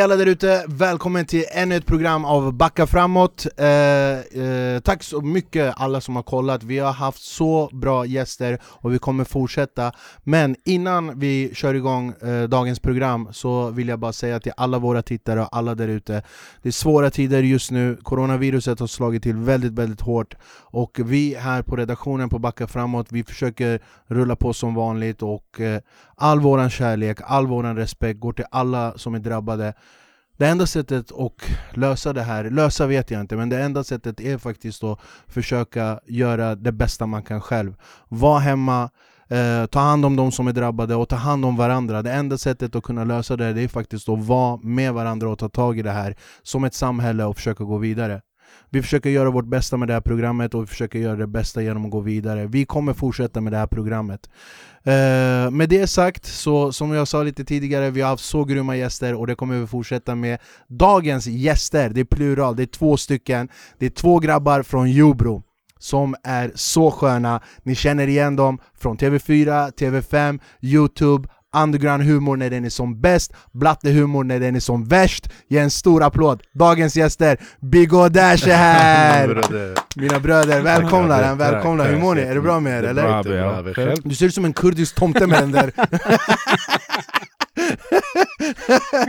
Hej alla där ute, välkommen till ännu ett program av Backa framåt. Eh, eh, Tack så mycket alla som har kollat, vi har haft så bra gäster och vi kommer fortsätta. Men innan vi kör igång eh, dagens program så vill jag bara säga till alla våra tittare och alla där ute Det är svåra tider just nu, coronaviruset har slagit till väldigt väldigt hårt Och vi här på redaktionen på Backa framåt, vi försöker rulla på som vanligt och eh, all våran kärlek, all våran respekt går till alla som är drabbade det enda sättet att lösa det här, lösa vet jag inte, men det enda sättet är faktiskt att försöka göra det bästa man kan själv. Var hemma, eh, ta hand om de som är drabbade och ta hand om varandra. Det enda sättet att kunna lösa det, det är faktiskt att vara med varandra och ta tag i det här som ett samhälle och försöka gå vidare. Vi försöker göra vårt bästa med det här programmet och vi försöker göra det bästa genom att gå vidare. Vi kommer fortsätta med det här programmet. Uh, med det sagt, så som jag sa lite tidigare, vi har haft så grymma gäster och det kommer vi fortsätta med. Dagens gäster, det är plural, det är två stycken. Det är två grabbar från Jobro som är så sköna. Ni känner igen dem från TV4, TV5, Youtube, underground-humor när den är som bäst, blatte-humor när den är som värst. Ge en stor applåd! Dagens gäster, Big och Dash är här! Mina bröder, välkomna! välkomna. Hur mår ni? Är det bra med er eller? Du ser ut som en kurdisk tomte med den där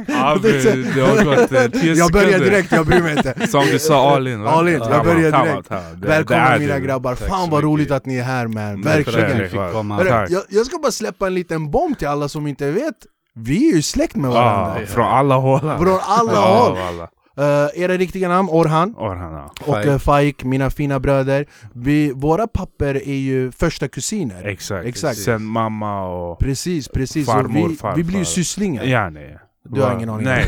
ja, det har gått eh, tio Jag börjar direkt, jag bryr mig inte. Som du sa, all in All in, jag börjar direkt. Välkomna mina grabbar, fan vad roligt att ni är här man. Verkligen. jag, jag ska bara släppa en liten bomb till alla som inte vet. Vi är ju släkt med varandra. Från alla håll. Från alla håll Uh, era riktiga namn, Orhan, Orhan ja. och uh, Faik, mina fina bröder. Vi, Våra papper är ju första kusiner. Exakt, Exakt. sen mamma och Precis, precis. Farmor, vi, farfar vi blir ju sysslingar. Ja, nej. Du har ingen aning? Nej,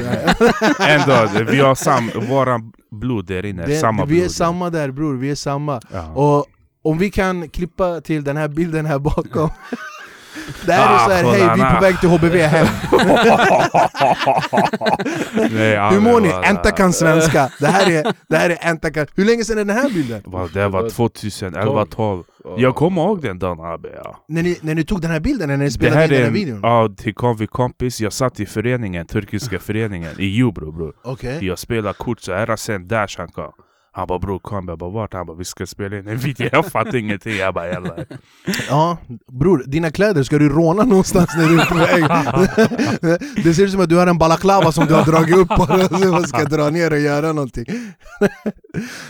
ändå, vi har sam, våra blod där inne, det, samma Vi blod. är samma där bror, vi är samma. Ja. Och om vi kan klippa till den här bilden här bakom det här är ah, såhär, hej vi är på väg till HBV hem Nej, Hur mår ni? Enta kan svenska, det här är, det här är Enta kan Hur länge sedan är den här bilden? Det var 2011, 12 Jag kommer ihåg den dagen Abbe ja. när, ni, när ni tog den här bilden, när ni spelade in den här videon? Ja, till kom vi kompis, jag satt i föreningen, turkiska föreningen i Jubro bror okay. Jag spelade kort så här sen Dash han kom han bara bror kom, jag bara vart? Han bara vi ska spela in en video, jag fattar ingenting. Jag bara jalla Ja bror, dina kläder, ska du råna någonstans när du är på väg? det ser ut som att du har en balaklava som du har dragit upp och ska dra ner och göra någonting.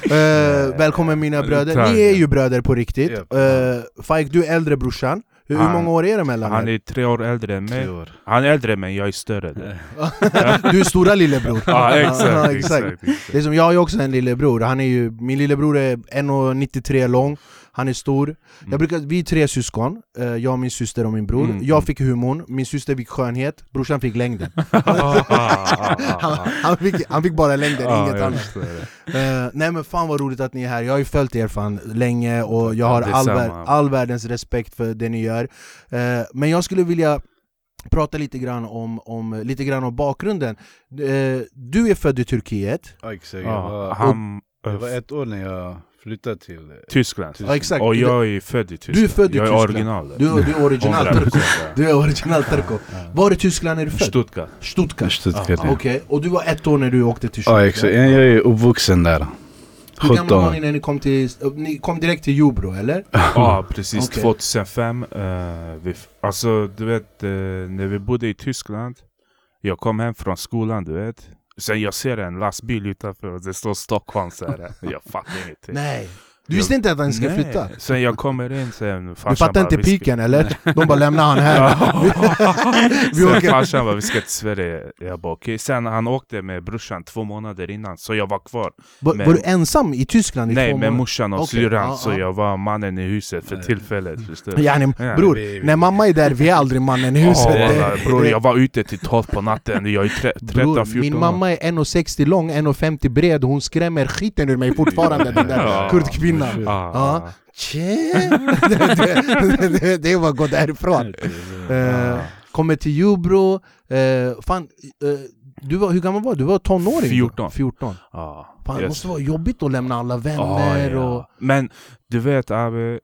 Uh, Välkommen mina bröder, ni är ju bröder på riktigt. Uh, Faik, du är äldre brorsan hur, hur många år är det mellan Han är tre år äldre än mig. Han är äldre men jag är större Du är stora lillebror. Ja, exakt, ja, exakt. exakt, Det är som, jag ju också en lillebror, han är ju, min lillebror är 1,93 lång han är stor. Mm. Jag brukar, vi är tre syskon, eh, jag, min syster och min bror. Mm. Jag fick humorn, min syster fick skönhet, brorsan fick längden. han, han, fick, han fick bara längden, inget annat. Uh, nej men fan vad roligt att ni är här, jag har ju följt er fan länge och jag har all, all världens respekt för det ni gör. Uh, men jag skulle vilja prata lite grann om, om, lite grann om bakgrunden. Uh, du är född i Turkiet. Ja, exakt. Jag var, han, jag var ett år när jag flyttade till eh, Tyskland. Ja, exakt. Och jag är född i Tyskland. Du är född i jag Tyskland. är original. Du, du är original turko. Du är original turko. Var i Tyskland är du född? Stuttgart. Stuttgart. Stuttgart ja. Okej, okay. och du var ett år när du åkte till Stuttgart? Ja exakt, jag är uppvuxen där. Hur gamla var ni när ni kom till, ni kom direkt till Jobro eller? Ja precis, okay. 2005 uh, vi, Alltså du vet, uh, när vi bodde i Tyskland Jag kom hem från skolan du vet Sen jag ser en lastbil utanför och det står Stockholm så här. Jag fattar ingenting. Nej. Du visste inte att han ska Nej. flytta? Sen jag kommer in sen Du fattar inte piken ska... eller? De bara lämnar han här vi Sen farsan bara vi ska till Sverige Jag bara okej, okay. sen han åkte med brorsan två månader innan Så jag var kvar Var, men... var du ensam i Tyskland i Nej, två med morsan och okay. syrran ah, Så ah. jag var mannen i huset för tillfället yani, Bror, vi, vi... när mamma är där, vi är aldrig mannen i huset oh, Bror jag var ute till 12 på natten Jag är 13-14 Min mamma är 1,60 lång, 1,50 bred Hon skrämmer skiten ur mig fortfarande den där kurdkvinnan kvinnan. Ah, ja. det, det, det var gå därifrån. Uh, kommer till Jubro, uh, fan, uh, du var, hur gammal var du? Du var tonåring? 14. 14. Ah, fan, det måste vara jobbigt att lämna alla vänner ah, ja. och... Men du vet Abbe,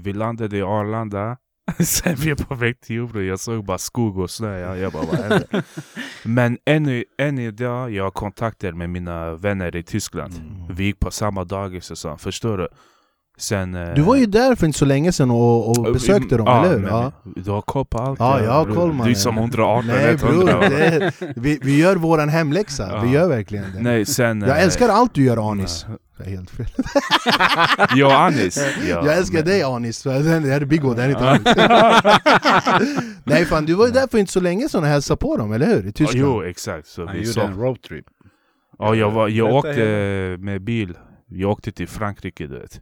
vi landade i Arlanda Sen vi är på väg till Jordbro, jag såg bara skog och snö. Jag, jag bara, vad händer? Men än, än idag, jag har kontakter med mina vänner i Tyskland. Mm. Vi gick på samma dagis och så, förstår du? Sen, eh, Du var ju där för inte så länge sedan och, och besökte dem, ja, eller hur? Ja. Du har koll på allt. Ja, jag har koll, Du är som 118, Nej bror, 100. det är, vi, vi gör våran hemläxa, Ja. vi gör verkligen det. Nej, sen... Jag eh, älskar allt du gör Anis. Det är helt fel. Jag och Anis. Ja, jag älskar men- dig Anis, det här är Biggo, det här är inte Anis. Nej fan, du var ju där för inte så länge sedan och hälsade på dem, eller hur? I Tyskland? Jo, exakt. Så Han vi gjorde en roadtrip. ja, jag, var, jag åkte med bil. Jag åkte till Frankrike, du vet.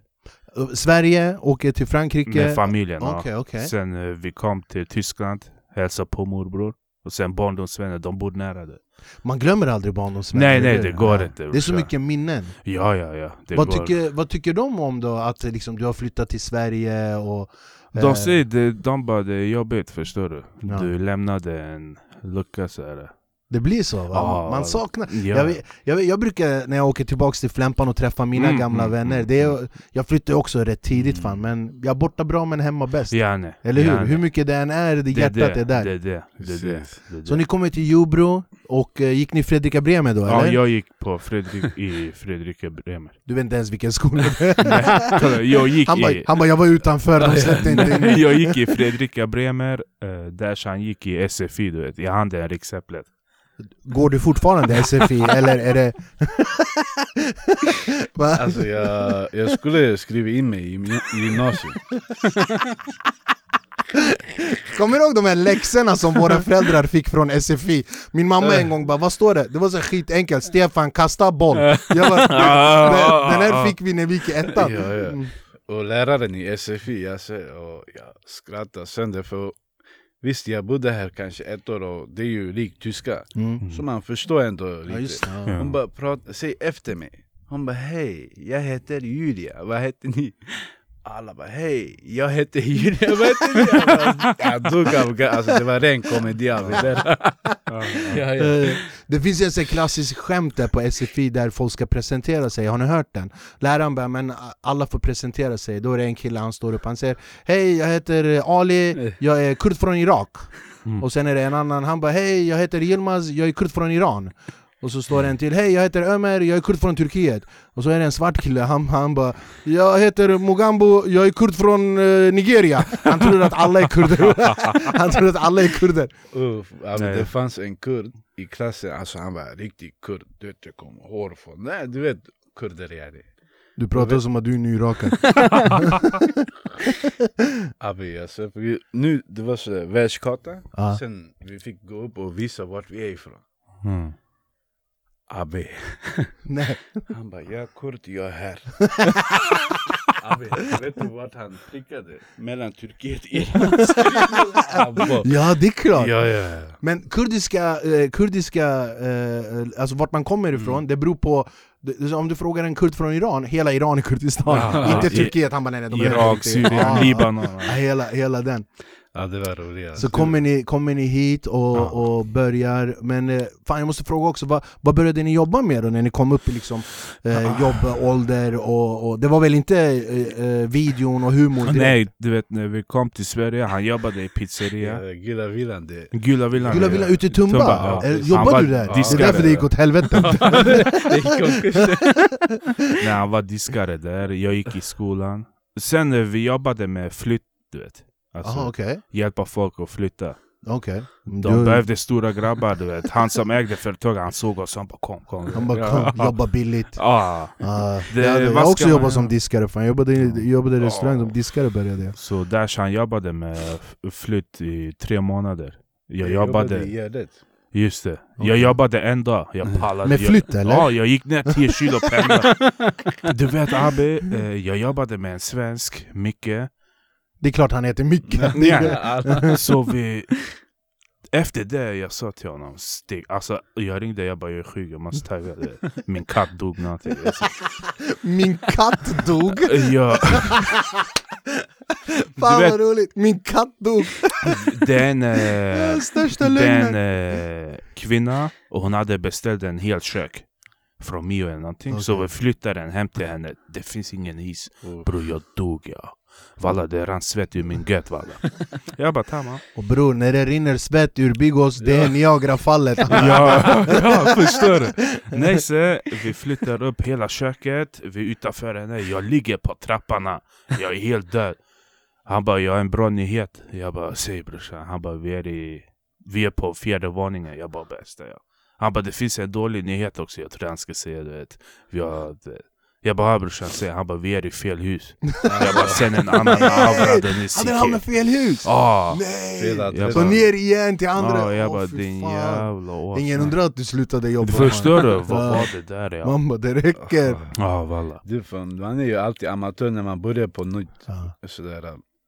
Sverige, åker till Frankrike. Med familjen. ja. Okej, okej. Sen eh, vi kom till Tyskland, hälsade på morbror. Och sen barndomsvänner, de bor nära det. Man glömmer aldrig barndomsvänner. Nej, nej, det går inte, Det är så mycket minnen. Ja, ja, ja. Vad går. tycker, vad tycker de om då att liksom, du har flyttat till Sverige? Och, De eh, säger det, de bara det är jobbigt, förstår du? Ja. Du lämnade en lucka så här. Det blir så va? Ja. Man saknar... Ja. Jag, jag, jag brukar när jag åker tillbaks till Flämpan och träffar mina Mm, gamla mm, vänner, mm, det är, mm. jag flyttade också rätt tidigt Mm. fan, men jag är borta bra men hemma bäst. Ja, nej. Eller hur? Ja, nej. Hur mycket det än är, det Det är hjärtat det, är där. Det det. det, det. Så ni kommer till Jobro, och eh, gick ni Fredrika Bremer då Ja, eller? jag gick på Fredrik, i Fredrika Bremer. Du vet inte ens vilken skola det är. Jag gick Han bara, i... han bara 'jag var utanför, de släppte inte in jag gick i Fredrika Bremer, uh, där han gick i SFI du vet, jag hade en riksäpplet. Går du fortfarande SFI eller är det... Alltså jag, jag skulle skriva in mig i gym- i gymnasiet. Kommer du ihåg de här läxorna som våra föräldrar fick från SFI? Min mamma en gång bara 'Vad står det?' Det var så skitenkelt, Stefan kasta boll jag bara, den, den här fick vi när vi gick i ettan Ja, ja. Mm. Och läraren i SFI, ser, och jag skrattar sönder för Visst, jag bodde här kanske ett år och det är ju likt tyska. Mm. Så man förstår ändå lite. Ja. Hon bara, prat, säg efter mig. Hon bara, hej, jag heter Julia, vad heter ni? Alla bara, hej, jag heter heter ni? Jag, bara, av ga- alltså det var ren komedi av det där. ja, ja. Eh, Det finns ju en sån klassisk skämt där på SFI där folk ska presentera sig, har ni hört den? Läraren bara, men alla får presentera sig, då är det en kille, han står upp, han säger Hej, jag heter Ali, jag är kurd från Irak Mm. Och sen är det en annan, han bara Hej, jag heter Yilmaz, jag är kurd från Iran och så står det en till, hej jag heter Ömer, jag är kurd från Turkiet Och så är det en svart kille, han, han bara Jag heter Mugambo, jag är kurd från eh, Nigeria Han tror att alla är kurder Han tror att alla är kurder Uff, alltså, det fanns en kurd i klassen, alltså han var riktig kurd. Du vet, det kom hår från, nej du vet kurder är det. Du pratar som att du är nyrakad Abi, alltså, vi, nu det var så världskarta, Ja. sen vi fick gå upp och visa vart vi är ifrån. Mm. Abi, Nej. han bara jag är kurd, jag är här. Abi, vet du vart han prickade? Mellan Turkiet och Iran. Ja det är klart! ja, ja. Men kurdiska, eh, kurdiska eh, alltså vart man kommer ifrån, Mm. det beror på om du frågar en kurd från Iran, hela Iran är Kurdistan, Ja, inte Turkiet, han bara nej, nej, de är Irak, Syrien, Libanon. hela, hela den. Ja, det var roligt. Så kommer ni, kommer ni hit och, Ja. och börjar, men eh, fan jag måste fråga också, vad, vad började ni jobba med då när ni kom upp i liksom, eh, jobbålder och, och det var väl inte eh, eh, videon och humor direkt? Nej, du vet när vi kom till Sverige, han jobbade i pizzeria. Ja, Gula villan, det... Gula villan. Gula villan ute i Tumba? Tumba, ja. Eh, Jobbade du där? Det är diskare. därför det gick åt helvete det gick. Nej, han var diskare där, jag gick i skolan. Sen när vi jobbade med flytt, du vet. Alltså, Jaha okej, hjälpa folk att flytta. okej De Du- behövde stora grabbar, du vet. Han som ägde företaget, han såg oss, han bara kom, kom. Han bara kom, jobba billigt Ah, Ah, Det- jag, hade, jag har också man jobbat göra? som diskare, fan. jag jobbade, i- jobbade i restaurang som diskare började jag så där han jobbade med flytt i tre månader. Jag jobbade, Gärdet. just det. Jag Okej. jobbade en dag, jag pallade. Med jag, flytt eller? Ja, jag gick ner 10 kilo pendla. Du vet Abbe, eh, jag jobbade med en svensk, Micke. Det är klart han heter Micke Ja. Så vi... Efter det jag sa till honom, stig. Alltså jag ringde, jag bara jag är sjuk, jag måste ta iväg det. Min katt dog någonting. Min katt dog! Ja, Fan vet- vad roligt! Min katt dog! den, eh, Största den eh, kvinna, och hon hade beställt en hel kök. Från Mio eller någonting. Så Okej. vi flyttade den hem till henne. Det finns ingen is. Bror jag dog ja. Walla det rann svett ur min gött walla. Jag bara tamam. Och bror, när det rinner svett ur Bigos, det är Niagarafallet ja, ja, förstår du? Nej så, vi flyttar upp hela köket, vi är utanför henne, jag ligger på trapporna, jag är helt död. Han bara, jag har en bra nyhet. Jag bara, säg brorsan. Han bara, vi är, i, vi är på fjärde våningen. Jag bara, bästa ja. Han bara, det finns en dålig nyhet också, jag tror han ska säga du vet. Vi har. Jag bara, brorsan säger Han bara, vi är i fel hus. jag bara, sen en annan avra den är han med fel hus? Ah. Nej! Fredag, Så ner igen till andra? Ja, jag bara, fy din fan. jävla åsna. Ingen undrar att du slutade jobba Förstår du? Vad var det där ja? Man bara, det räcker walla. Du, fan, man är ju alltid amatör när man börjar på nytt. Sådär.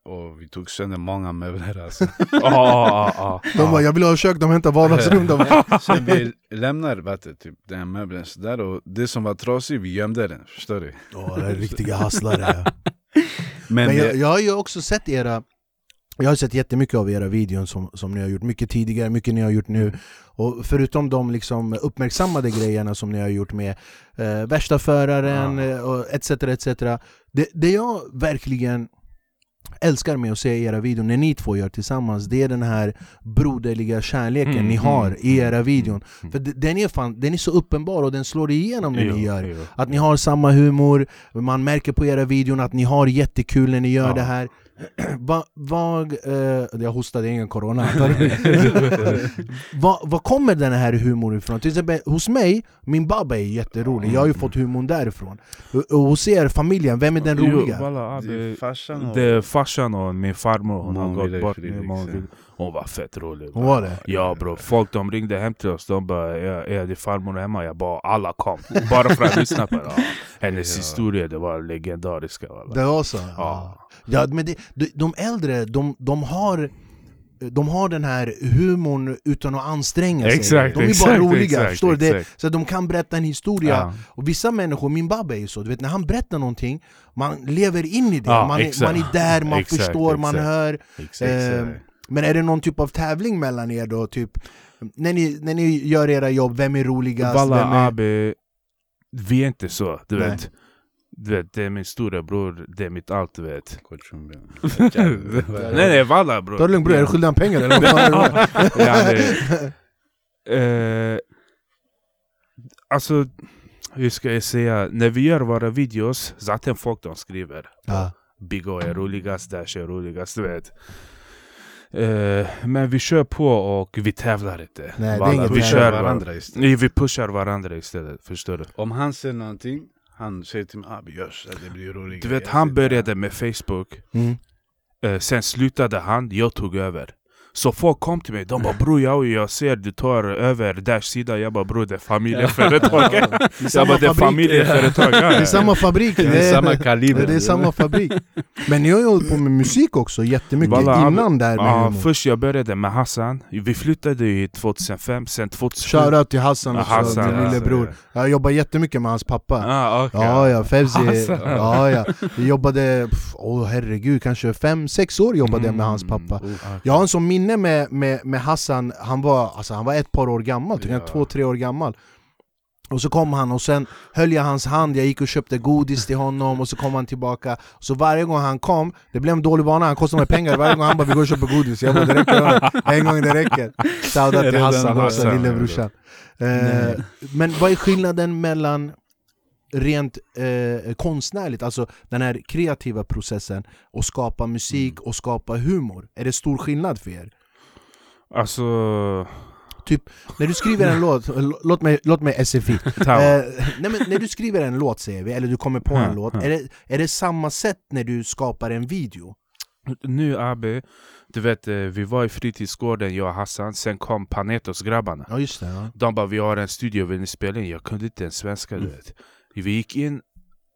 Och vi tog sönder många möbler alltså. Ja, ja, ja. De bara, jag vill ha kök, de hämtar vardagsrum de bara, Sen vi lämnar vet typ, den här möbeln sådär och det som var trasigt, vi gömde den. Förstår du? Åh, det är riktiga hasslare Men, Men jag, jag har ju också sett era jag har sett jättemycket av era videon som, som ni har gjort, mycket tidigare, mycket ni har gjort nu Och förutom de liksom uppmärksammade grejerna som ni har gjort med eh, värsta föraren Ja. eh, och etc, etc det, det jag verkligen älskar med att se era videor när ni två gör tillsammans Det är den här broderliga kärleken Mm, ni har mm, i era mm, videon mm. För d- den är, fan, den är så uppenbar och den slår igenom när ni Jo, gör jo. att ni har samma humor, man märker på era videon att ni har jättekul när ni gör Ja. det här Vad, vad eh, jag hostade, ingen corona. Vad vad kommer den här humorn ifrån? Till exempel hos mig, min baba är jätterolig, jag har ju fått humorn därifrån Och och hos er, familjen, vem är den roliga? det är det, farsan och... det är farsan och min farmor, hon har gått bort nu. Hon var fett rolig. Hon var det? Ja bro, folk de ringde hem till oss, de bara är, är din farmor hemma? Jag bara alla kom, bara för att lyssna på det. Ja. Hennes Ja. historia, det var legendariska. walla. Det var så? Ja. Ja, men det, de, de äldre, de, de har de har den här humorn utan att anstränga sig Exakt, De är bara exakt, roliga, exakt, förstår du? Det, så de kan berätta en historia Ja. Och vissa människor, min babba är ju så, du vet när han berättar någonting Man lever in i det, Ja, man, är, man är där, man förstår, man hör eh, Men är det någon typ av tävling mellan er då? Typ, när, ni, när ni gör era jobb, vem är roligast? Walla vem är, abi, vi är inte så, du Nej. vet. Du vet, det är min stora bror, det är mitt allt du vet. Nej nej walla bror. Ta det lugnt bror, är du skyldig pengar eller? Det? Yani, eh, alltså, hur ska jag säga? När vi gör våra videos, zaten folk de skriver. Ja. Bigo är roligast, Dash är roligast, du vet. Eh, men vi kör på och vi tävlar inte. det är inget vi kör varandra istället. Nej, vi pushar varandra istället, förstår du? Om han ser någonting, han säger till mig ah, vi gör så det blir roligt. Du vet, han började med Facebook, Mm. eh, sen slutade han, jag tog över. Så folk kom till mig, de bara bror jag, jag ser du tar över Dash sida, jag bara bror det är familjeföretag. Det jag bara det är familjeföretag. Det är samma fabrik, Det är samma kaliber. det är samma fabrik. Men ni har ju hållit på med musik också jättemycket Walla, innan där med Ja, först jag började med Hassan, vi flyttade ju 2005, sen 2007 Shoutout till Hassan också, Hassan, min lillebror. Jag jobbar jättemycket med hans pappa. Ah, okay. Ja ja, Fevzi, ja ja. Vi jobbade, åh herregud, kanske fem sex år jobbade jag med hans Mm. pappa. Oh, Jag har en sån minne med, med, med Hassan, han var, alltså, han var ett par år gammal, typ Ja. två, tre år gammal. Och så kom han och sen höll jag hans hand, jag gick och köpte godis till honom och så kom han tillbaka. Så varje gång han kom, det blev en dålig vana, han kostade mig pengar. Varje gång han bara 'vi går och köper godis' Jag bara 'det räcker, en gång det räcker' Shoutout till Hassan också, lillebrorsan. Eh. Men vad är skillnaden mellan rent eh, konstnärligt, alltså den här kreativa processen och skapa musik och skapa humor? Är det stor skillnad för er? Alltså... När du skriver en låt, låt mig, låt mig SFI Tamam. eh, nej men När du skriver en låt säger vi, eller du kommer på en låt är det, är det samma sätt när du skapar en video? Nu Abe, du vet eh, vi var i fritidsgården jag och Hassan, sen kom Panetos-grabbarna Ja just det, ja. De bara vi har en studio, vill ni spela in? Jag kunde inte ens svenska Mm. du vet Vi gick in,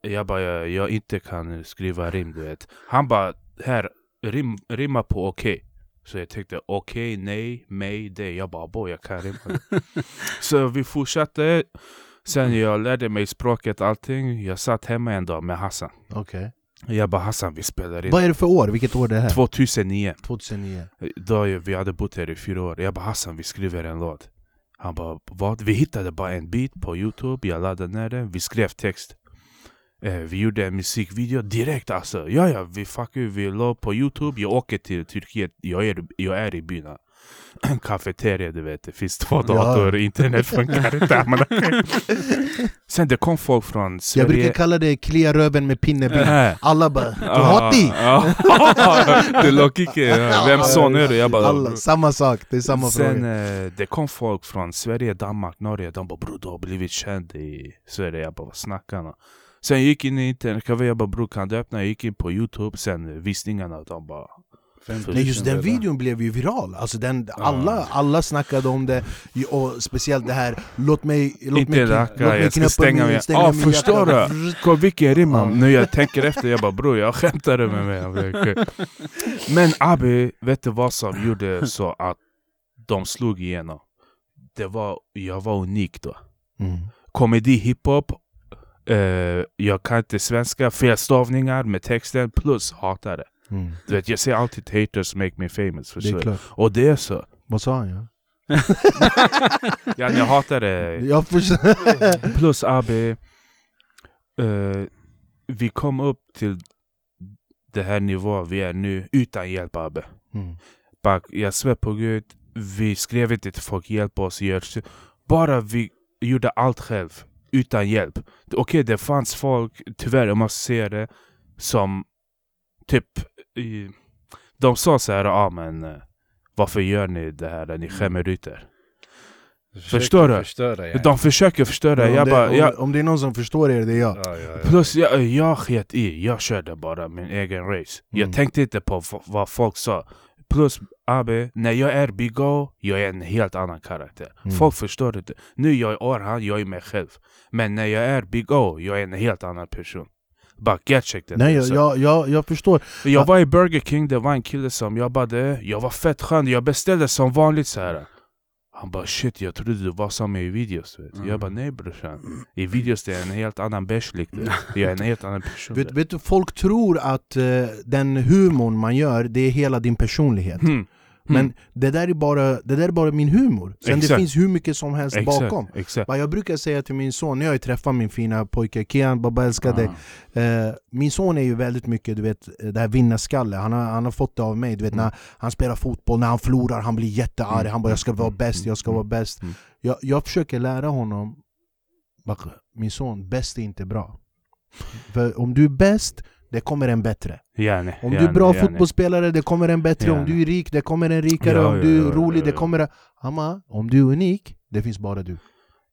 jag bara jag, jag inte kan skriva rim du vet. Han bara här, rim, rimma på okej Så jag tänkte okej, nej, mig, det. Jag bara boy jag kan rimma. Så vi fortsatte. Sen jag lärde mig språket, allting. Jag satt hemma en dag med Hassan. Okej Jag bara Hassan vi spelar in. Vad är det för år? Vilket år är det här? 2009 2009 då vi hade bott här i fyra år. Jag bara Hassan vi skriver en låt. Han bara vad? Vi hittade bara en bit på youtube, jag laddade ner den, vi skrev text. Eh, vi gjorde en musikvideo direkt alltså. Ja ja, vi fucker, vi låg på youtube, jag åker till Turkiet, jag är, jag är i byn. Cafeteria du vet, det finns två Ja. dator, internet funkar inte. Sen det kom folk från Jag Sverige. brukar kalla det klia röven med pinnebil. Äh. Alla bara du Ah, har det! ja. det låg inte, ja. Vem son är du? Jag bara, Alla, samma sak, det är samma Sen fråga. eh, det kom folk från Sverige, Danmark, Norge. De bara bror du har blivit känd i Sverige. Jag bara vad snackar ni? Sen jag gick in i internetcafé, jag bara bror kan du öppna? Jag gick in på youtube, sen visningarna, de bara Nej just den videon blev ju viral, alltså den, alla, alla snackade om det Och speciellt det här, låt mig, låt mig, Inte kn- racka, låt mig jag ska knäppa stänga min- mig. stänga Ja min förstår du? Kolla vilken rimma. Nu jag tänker efter, jag bara bror jag skämtade med mig. Men Abi, vet du vad som gjorde så att de slog igenom? Det var, jag var unik då. Mm. komedi, hiphop. Eh, jag kan inte svenska, felstavningar med texten plus hatar det. Mm. Du vet, jag säger alltid haters make me famous. Det Förstår är du? klart, Och det är så. vad sa han? Ja? Ja, jag hatar det. Jag. Plus AB. Eh, vi kom upp till det här nivån vi är nu utan hjälp AB. Mm. Back, jag svär på gud, vi skrev inte till folk hjälp oss, gör. Bara vi gjorde allt själv, utan hjälp. Okej, det fanns folk, tyvärr om man ser det, som typ, de sa så här, ja men eh, varför gör ni det här, ni skämmer ut er? Förstår du? Förstöra, ja. De försöker förstöra, om, jag det, bara, om, jag, om det är någon som förstår er, det är jag Ja, ja. Plus jag, jag sket i, jag körde bara min egen race. Jag Mm. tänkte inte på vad folk sa. Plus Abe, när jag är Bigo, jag är en helt annan karaktär. Mm. Folk förstår inte. Nu jag är Orhan, jag är mig själv. Men när jag är Bigo, jag är en helt annan person. Bara get check. Nej jag, jag, jag, jag förstår, jag var i Burger King, det var en kille som jobbade. Jag var fett skön, jag beställde som vanligt så här. Han bara shit, jag trodde du var som i videos. Vet. Mm. Jag bara nej brorsan. I videos det är en helt annan bärs lik det. Jag är en helt annan person. vet, vet du, folk tror att eh, den humorn man gör, det är hela din personlighet Hmm. Men det där, är bara, det där är bara min humor, sen det Exakt. finns hur mycket som helst exakt, bakom Exakt. Vad Jag brukar säga till min son, när jag träffat min fina pojke Kian, Baba älskar dig Ah. Eh, min son är ju väldigt mycket du vet, det här vinnarskalle, han har, han har fått det av mig. Du vet, Mm. när han spelar fotboll, när han förlorar, han blir jättearg. Mm. Han bara 'jag ska vara Mm. bäst, jag ska Mm. vara bäst' Mm. jag, jag försöker lära honom, "Bak- min son, bäst är inte bra. För om du är bäst, det kommer en bättre. Yani, Om du är bra yani. fotbollsspelare, det kommer en bättre. Om du är rik, det kommer en rikare. Ja, om ja, du är ja, rolig, det kommer... Amma, om du är unik, det finns bara du.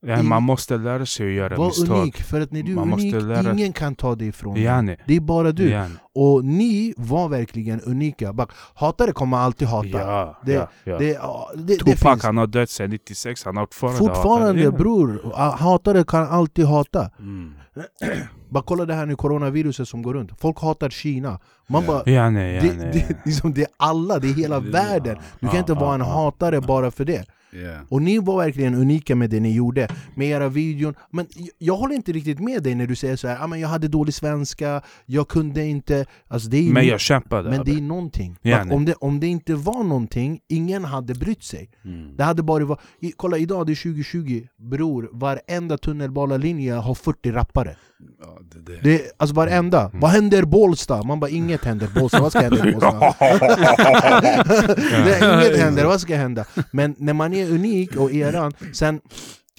Ja, man måste lära sig att göra Var misstag. unik, för att när du är Man måste unik, lära- ingen kan ta det ifrån dig. Det är bara du. Och ni var verkligen unika. Hatare kommer alltid hata. Ja, Det- ja, ja. Det, det, det Tupac finns. han har dött sedan 96, han har fortfarande Fortfarande hatat. Bror, hatare kan alltid hata. Mm. Bara kolla det här nu coronaviruset som går runt. Folk hatar Kina. Man Ja. bara, Yani, det, yani. det, liksom, det är alla, det är hela Det- världen. Du kan Ja, inte ja, vara en ja. hatare bara för det. Ja. Och ni var verkligen unika med det ni gjorde, med era videon. Men jag- håller inte riktigt med dig när du säger så här, ah, men jag hade dålig svenska, jag kunde inte... Alltså det är Men jag kämpade. men det är någonting. Nej. om, det, om det inte var någonting, ingen hade brytt sig. Mm. Det hade bara varit... Kolla idag, det är 2020, bror, varenda tunnelbanelinje har 40 rappare. Ja, det, det. Det, alltså varenda. Mm. Vad händer Bålsta? Man bara inget händer Bålsta, vad ska hända i Bålsta? det, inget händer, vad ska hända? Men när man är unik och eran, sen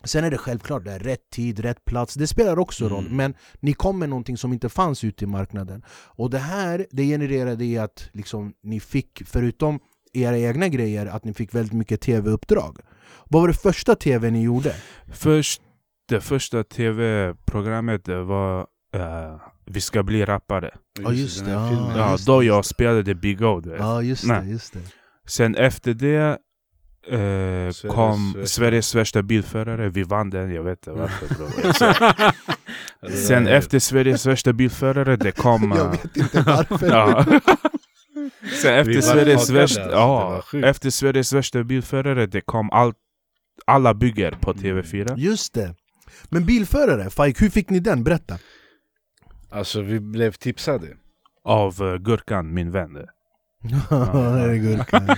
Sen är det självklart, det är rätt tid, rätt plats, det spelar också roll. Mm. Men ni kom med någonting som inte fanns ute i marknaden. Och det här, det genererade i att liksom, ni fick, förutom era egna grejer, att ni fick väldigt mycket tv-uppdrag. Vad var det första tv ni gjorde? Först, det första tv-programmet var eh, Vi ska bli rappare. Ja, just det. filmen. Ja, just då det, jag just spelade Big O. Ja, just Nej. det, just det. Sen efter det eh, Sveriges kom värsta- Sveriges värsta bilförare. Vi vann den, jag vet inte varför bro. Ja, det Sen efter Sveriges värsta bilförare, det kom... Jag eh, vet inte varför. ja. Sen efter Sveriges värsta... alltså, Ja, efter Sveriges värsta bilförare, det kom allt... Alla bygger på Mm. TV4. Just det. Men bilförare, Faik, hur fick ni den? Berätta. Alltså vi blev tipsade. Av uh, Gurkan, min vän. Det är gurka.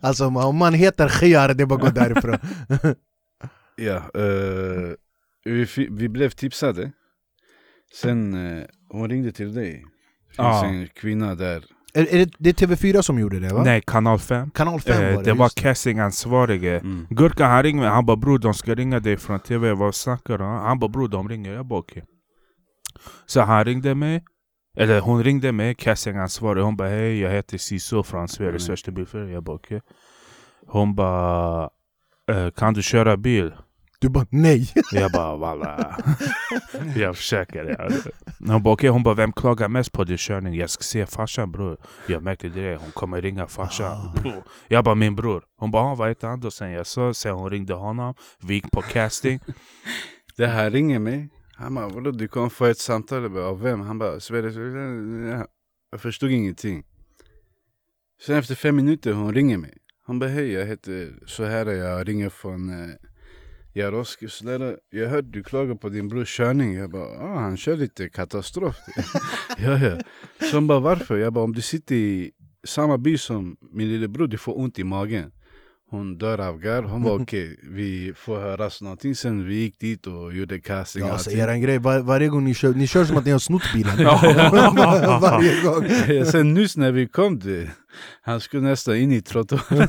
alltså om man heter Khiyar, det är bara att gå därifrån. Ja, eh, vi, vi blev tipsade Sen, eh, hon ringde till dig. Finns Ja. en kvinna där. Är, är det, det är TV4 som gjorde det va? Nej, kanal 5. Kanal 5 Eh, var det, det var castingansvarige. Mm. Gurka han ringde mig, han bara bror de ska ringa dig från TV, vad snackar du? Han bara bror de ringer, jag bara okej. Så han ringde mig, eller hon ringde mig, castingansvarig, hon bara hej jag heter Siso från Sveriges Mm. största bilförare, jag bara okej. Hon bara eh, kan du köra bil? Du bara nej! Jag bara walla. jag försöker. Ja. Hon bara okej, hon bara vem klagar mest på din körning? Jag ska se farsan bror. Jag märkte det, hon kommer ringa farsan. Bror. Jag bara min bror. Hon bara "Ah, vad heter han då? Sen jag sa, sen hon ringde honom. Vi gick på casting. Det här ringer mig. Han bara, vadå du kommer få ett samtal? Jag bara, av vem? Han bara, Sveriges... Jag förstod ingenting. Sen efter fem minuter hon ringer mig. Han bara, hej jag heter så här jag ringer från eh, Jaroski. Snälla, jag hörde du klagar på din brors körning. Jag bara, ah, han kör lite katastrof. ja, ja. Så hon bara, varför? Jag bara, om du sitter i samma by som min lillebror, du får ont i magen. Hon dör av garv. Hon var okej, vi får höras någonting. Sen vi gick dit och gjorde casting. Ja, alltså, eran grej, var, varje gång ni kör, ni kör som att ni har snott bilen Ja. Varje gång Sen nyss när vi kom dit, han skulle nästan in i trottoaren.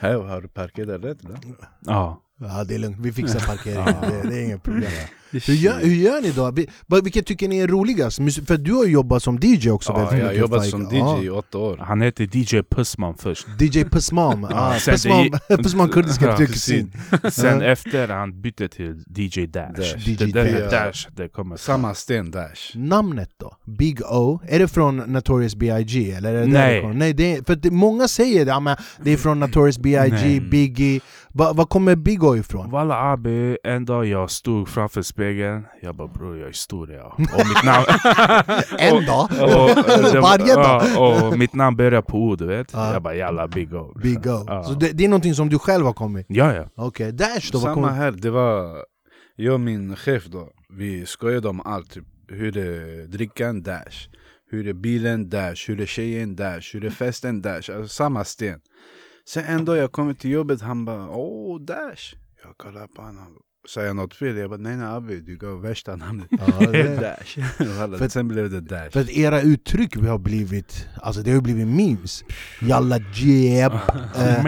Här har du parkerat rätt bra. Ja. Ja det är lugnt, vi fixar parkeringen, Ja. det, det är inget problem hur gör, hur gör ni då? Vilket tycker ni är roligast? För du har jobbat som DJ också Ja, jag har jobbat som DJ Ja. i åtta år. Han heter DJ Pussman först. DJ Pussmam, ah, det- Pussmam kurdiska Ja, kusin Sen Ja. efter han bytte till DJ Dash. Dash. Det DJ där Dash. med Dash, det kommer Samma sten Dash. Namnet då? Big O, är det från Notorious B.I.G? Eller är det Nej. därifrån? Nej det är, för det, många säger det, ja, men det är från Notorious B.I.G, Nej. Biggie Va- Var kommer Big O ifrån? Walla abi, en dag jag stod framför spegeln. Jag bara bror jag är stor jag. Och mitt namn... En dag? och, det- Varje dag? ja, och mitt namn börjar på O du vet. Ja. Jag bara jalla big O. Big O, Ja. så det, det är någonting som du själv har kommit? Ja ja. Okej, Dash då? Samma kommer... här, det var jag och min chef då. Vi skojade om allt. Typ, hur är drickan Dash. Hur är bilen Dash. Hur är tjejen Dash. Hur är festen Dash. Alltså, samma sten. Sen en dag jag kommer till jobbet, han bara åh Dash. Jag kollar på honom. Säger jag något fel? Jag bara nej nej Abbe, du gav värsta namnet. Ja, det- Dash. För- Sen blev det Dash. För att era uttryck har blivit, alltså det har blivit memes Jalla jeb, eh,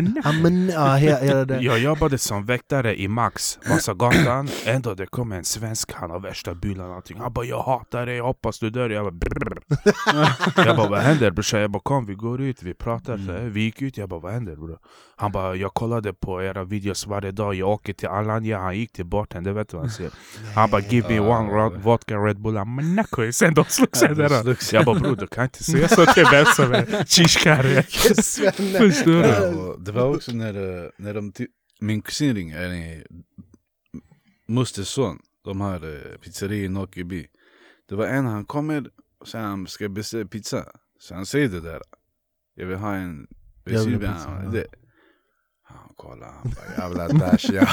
Jag jobbade som väktare i Max, Vasagatan. Ändå det kom en svensk, han har värsta bilen och allting. Han bara jag hatar dig, jag hoppas du dör. Jag bara brrr. Jag bara vad händer brorsan? Jag bara kom vi går ut, vi pratar. Här. Vi gick ut, jag bara vad händer bror? Han bara jag kollade på era videos varje dag, jag åker till Alanya, han gick till bartendern, vet du vad han säger? Han bara give me one vodka Red Bull, han bara nacko, sen de slogs de där. Jag bara bror du kan inte säga så till vem som är kishkare. Förstår du? Det var också när, eh, när de min kusin ringde, eller mosters son, de har eh, pizzeria i Nockeby. Det var en, han kommer och säger han ska beställa pizza. Så han säger det där. Jag vill ha en Jag vill ha pizza, Ja. det. Han bara jävla dash ja.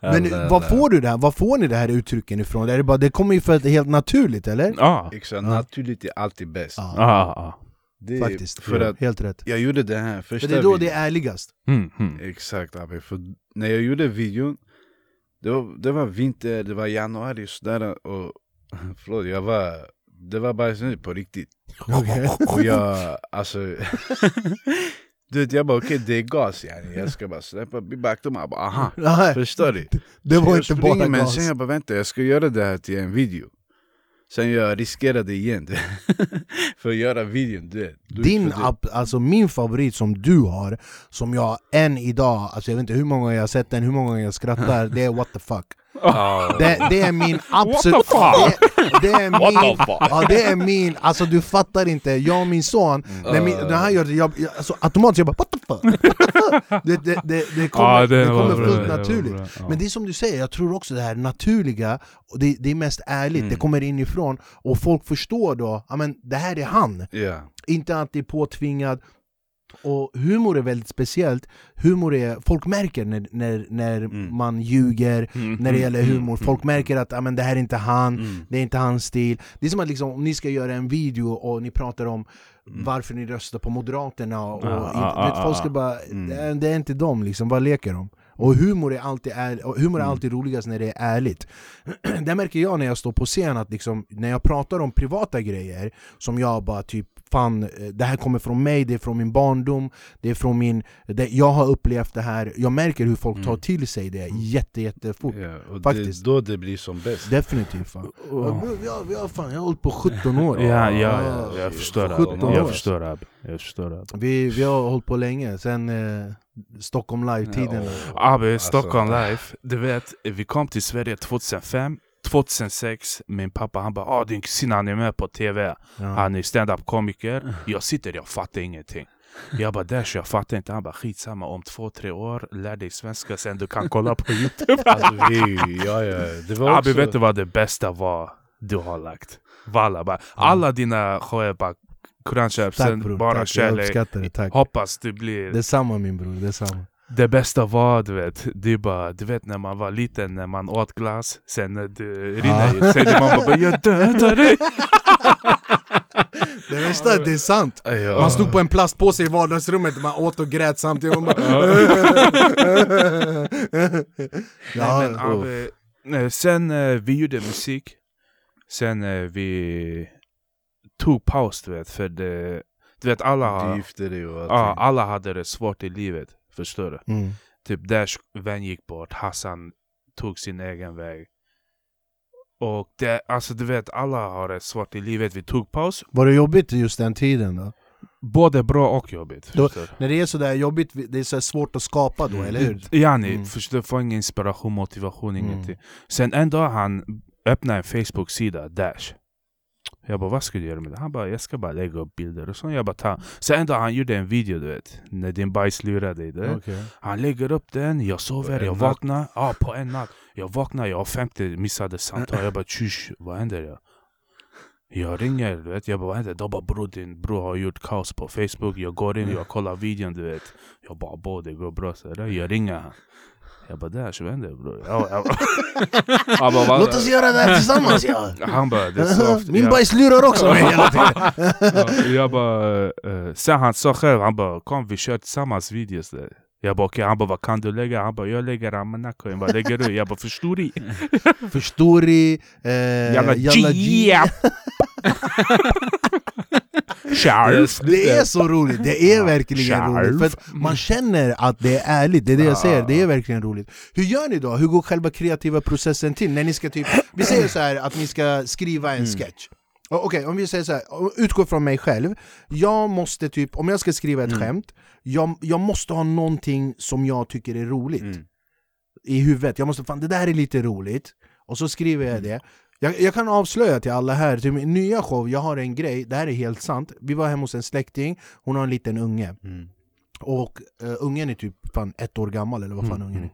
Men vad får du det här? Vad får ni det här uttrycken ifrån? Är det, bara, det kommer ju för att det är helt naturligt eller? Ja. Exakt, naturligt är alltid bäst. Ja, Ja, ja. Det är faktiskt, För att helt rätt jag gjorde det här första För det är då videon. det är ärligast Mm, mm. Exakt för när jag gjorde videon Det var, det var vinter, det var januari sådär och Förlåt, jag var Det var bara så på riktigt Okej. Och jag, alltså Du vet jag bara okej det är gas yani Jag ska bara släppa back dem, jag bara aha Nej, Förstår du? Det var inte springer, bara Men gas. sen jag bara vänta, jag ska göra det här till en video. Sen jag riskerade igen För att göra videon, Du- Din det- app, alltså min favorit som du har, som jag än idag, alltså jag vet inte hur många gånger jag har sett den, hur många gånger jag skrattar, det är what the fuck Det, det är min absolut... What the fuck? Det, det är min... Ja, det är min... Alltså du fattar inte, jag och min son, när, min, när han gör det, jag, jag, alltså, automatiskt jag bara what the fuck? det, det, det, det kommer, Ja, det kommer bra, fullt det naturligt bra, ja. Men det är som du säger, jag tror också det här naturliga, och det, det är mest ärligt, Mm. det kommer inifrån och folk förstår då, men det här är han Ja, inte alltid påtvingad och humor är väldigt speciellt, humor är, folk märker när, när, när Mm. man ljuger Mm, när det gäller mm, humor, mm, folk märker att ah, men det här är inte han, mm. det är inte hans stil Det är som att liksom, om ni ska göra en video och ni pratar om varför ni röstar på Moderaterna och, Ja, och ja, inte, vet, ja, folk ska ja. bara, Mm. det, är, inte dem liksom, vad leker de? Och humor är alltid, är, humor är Mm. alltid roligast när det är ärligt. det märker jag när jag står på scen, att liksom, när jag pratar om privata grejer som jag bara typ Fan, eh, det här kommer från mig, det är från min barndom, det är från min... Det, jag har upplevt det här, jag märker hur folk tar Mm. till sig det jätte, jättefort Ja, och Faktiskt. det, då det blir som bäst. Definitivt fan. Ja, bro, jag, jag, fan, jag har hållit på 17 år Ja, ja, ja, jag förstår det. 17 år. Jag förstår det. Jag förstår det. Vi, vi har hållit på länge, sen eh, Stockholm live-tiden Ja, Abi, Alltså- Stockholm Life. Du vet, vi kom till Sverige 2005. 2006, min pappa han bara ah, din kusin han är med på TV. ja. Han är stand-up komiker. Jag sitter, jag fattar ingenting. Jag bara Dash, jag fattar inte. Han bara skitsamma, om två, tre år, lär dig svenska sen du kan kolla på youtube. Alltså, vi, ja, ja, det var Abi, också... vet du vad det bästa var du har lagt? Walla, bara, alla dina shower bara Koran Tack sen bror, bara tack, jag kärlek. uppskattar det, tack Hoppas det blir Detsamma min bror, detsamma Det bästa var, du vet, det är bara, du vet när man var liten, när man åt glass, sen när det rinner ut, sen är mamma bara 'Jag dödar dig' Det värsta det är sant! Ja. Man stod på en plastpåse i vardagsrummet, man åt och grät samtidigt. Man bara... Nej, men, ja, Abbe, sen eh, vi gjorde musik, sen eh, vi tog paus du vet, för det, du vet alla, Du gifte dig och allting. ja, alla hade det svårt i livet, förstår du? mm. Typ Dash vän gick bort, Hassan tog sin egen väg. Och det, alltså du vet, alla har det svårt i livet. Vi tog paus, Var det jobbigt just den tiden då? både bra och jobbigt. Då-? När det är sådär jobbigt, det är så svårt att skapa då, Mm. eller hur? Yani, Mm. förstår du, får ingen inspiration, motivation, Mm. ingenting. Sen en dag han öppnade en Facebook-sida, Dash. Jag bara, vad ska du göra med det? Han bara, jag ska bara lägga upp bilder och så. Jag bara, ta. Sen en dag han gjorde en video, du vet, när din bajs lurar dig. Du vet. Okej. Han lägger upp den, jag sover, jag vaknar. Ja, på en natt. Jag vaknar, jag har 50 missade samtal. Jag bara tjush, vad händer? Jag, jag ringer, du vet. Jag bara vad händer? De bara bror din bror har gjort kaos på Facebook. Jag går in, jag kollar videon, du vet. Jag bara bo, det går bra. Så där. Jag ringer han. Jag bara där, så vad händer bror? Jag, jag, han bara? Låt oss göra det här tillsammans ja! Han bara, det är soft. Min Jag- bajs lurar också mig hela tiden! Ja, jag bara, eh, sen han sa själv, han bara kom vi kör tillsammans videos där. Jag bara okej, han bara vad kan du lägga? Han bara jag lägger Amanako, vad lägger du? Jag bara förstår du? Förstori, eh, Jalla Jalla Charles! Det är så roligt, det är verkligen Charles. roligt, för man känner att det är ärligt, det är det jag säger, det är verkligen roligt Hur gör ni då? Hur går själva kreativa processen till? När ni ska typ, vi säger så här att ni ska skriva en sketch O- Okej, om vi säger så här, utgå från mig själv Jag måste typ, om jag ska skriva ett skämt jag, jag måste ha någonting som jag tycker är roligt Mm. i huvudet. Jag måste fan, det där är lite roligt. Och så skriver jag det. Jag, jag kan avslöja till alla här, till min nya show, jag har en grej, det här är helt sant. Vi var hemma hos en släkting, hon har en liten unge. Mm. Och eh, ungen är typ fan ett år gammal eller vad fan Mm, ungen är.